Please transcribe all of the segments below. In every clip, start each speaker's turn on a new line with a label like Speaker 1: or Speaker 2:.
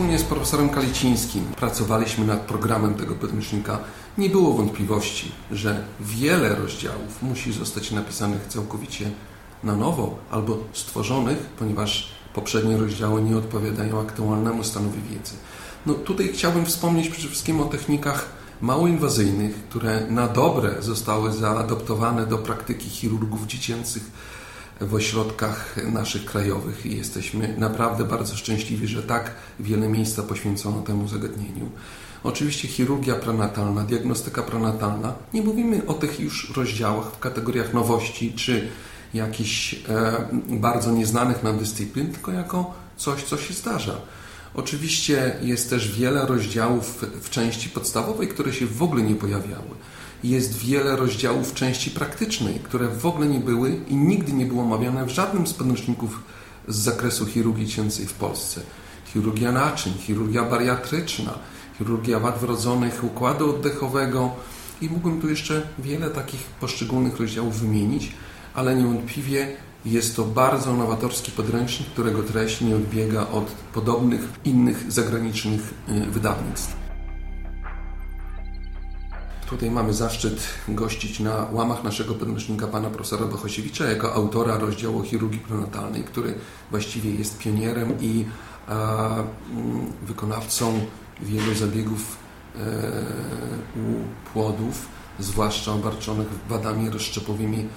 Speaker 1: wspólnie z profesorem Kalicińskim pracowaliśmy nad programem tego podręcznika, nie było wątpliwości, że wiele rozdziałów musi zostać napisanych całkowicie na nowo albo stworzonych, ponieważ poprzednie rozdziały nie odpowiadają aktualnemu stanowi wiedzy. No, tutaj chciałbym wspomnieć przede wszystkim o technikach mało inwazyjnych, które na dobre zostały zaadoptowane do praktyki chirurgów dziecięcych w ośrodkach naszych krajowych i jesteśmy naprawdę bardzo szczęśliwi, że tak wiele miejsca poświęcono temu zagadnieniu. Oczywiście chirurgia prenatalna, diagnostyka prenatalna. Nie mówimy o tych już rozdziałach w kategoriach nowości czy jakichś e, bardzo nieznanych nam dyscyplin, tylko jako coś, co się zdarza. Oczywiście jest też wiele rozdziałów w części podstawowej, które się w ogóle nie pojawiały. Jest wiele rozdziałów w części praktycznej, które w ogóle nie były i nigdy nie było omawiane w żadnym z podręczników z zakresu chirurgii dziecięcej w Polsce. Chirurgia naczyń, chirurgia bariatryczna, chirurgia wad wrodzonych układu oddechowego i mógłbym tu jeszcze wiele takich poszczególnych rozdziałów wymienić, ale niewątpliwie jest to bardzo nowatorski podręcznik, którego treść nie odbiega od podobnych innych zagranicznych y, wydawnictw. Tutaj mamy zaszczyt gościć na łamach naszego podręcznika pana profesora Bohosiewicza jako autora rozdziału chirurgii prenatalnej, który właściwie jest pionierem i a, mm, wykonawcą wielu zabiegów e, u płodów, zwłaszcza obarczonych wadami rozszczepowymi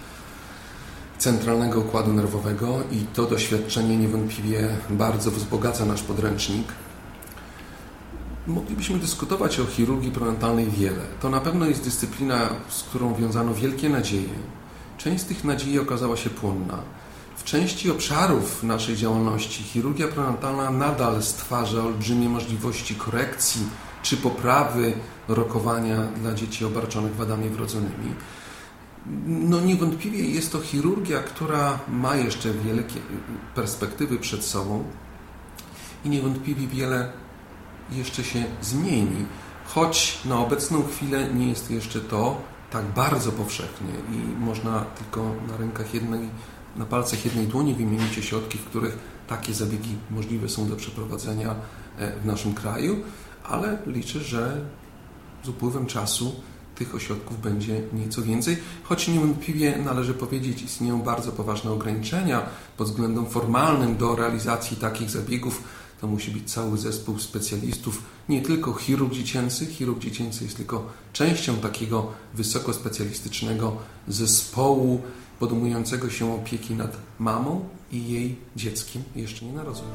Speaker 1: centralnego układu nerwowego i to doświadczenie niewątpliwie bardzo wzbogaca nasz podręcznik. Moglibyśmy dyskutować o chirurgii prenatalnej wiele. To na pewno jest dyscyplina, z którą wiązano wielkie nadzieje. Część z tych nadziei okazała się płonna. W części obszarów naszej działalności chirurgia prenatalna nadal stwarza olbrzymie możliwości korekcji czy poprawy rokowania dla dzieci obarczonych wadami wrodzonymi. No niewątpliwie jest to chirurgia, która ma jeszcze wielkie perspektywy przed sobą i niewątpliwie wiele jeszcze się zmieni, choć na obecną chwilę nie jest jeszcze to tak bardzo powszechnie i można tylko na rękach jednej, na palcach jednej dłoni wymienić ośrodki, w których takie zabiegi możliwe są do przeprowadzenia e, w naszym kraju, ale liczę, że z upływem czasu tych ośrodków będzie nieco więcej, choć niewątpliwie należy powiedzieć, istnieją bardzo poważne ograniczenia pod względem formalnym do realizacji takich zabiegów. To musi być cały zespół specjalistów, nie tylko chirurg dziecięcy. Chirurg dziecięcy jest tylko częścią takiego wysokospecjalistycznego zespołu podejmującego się opieki nad mamą i jej dzieckiem jeszcze nienarodzonym.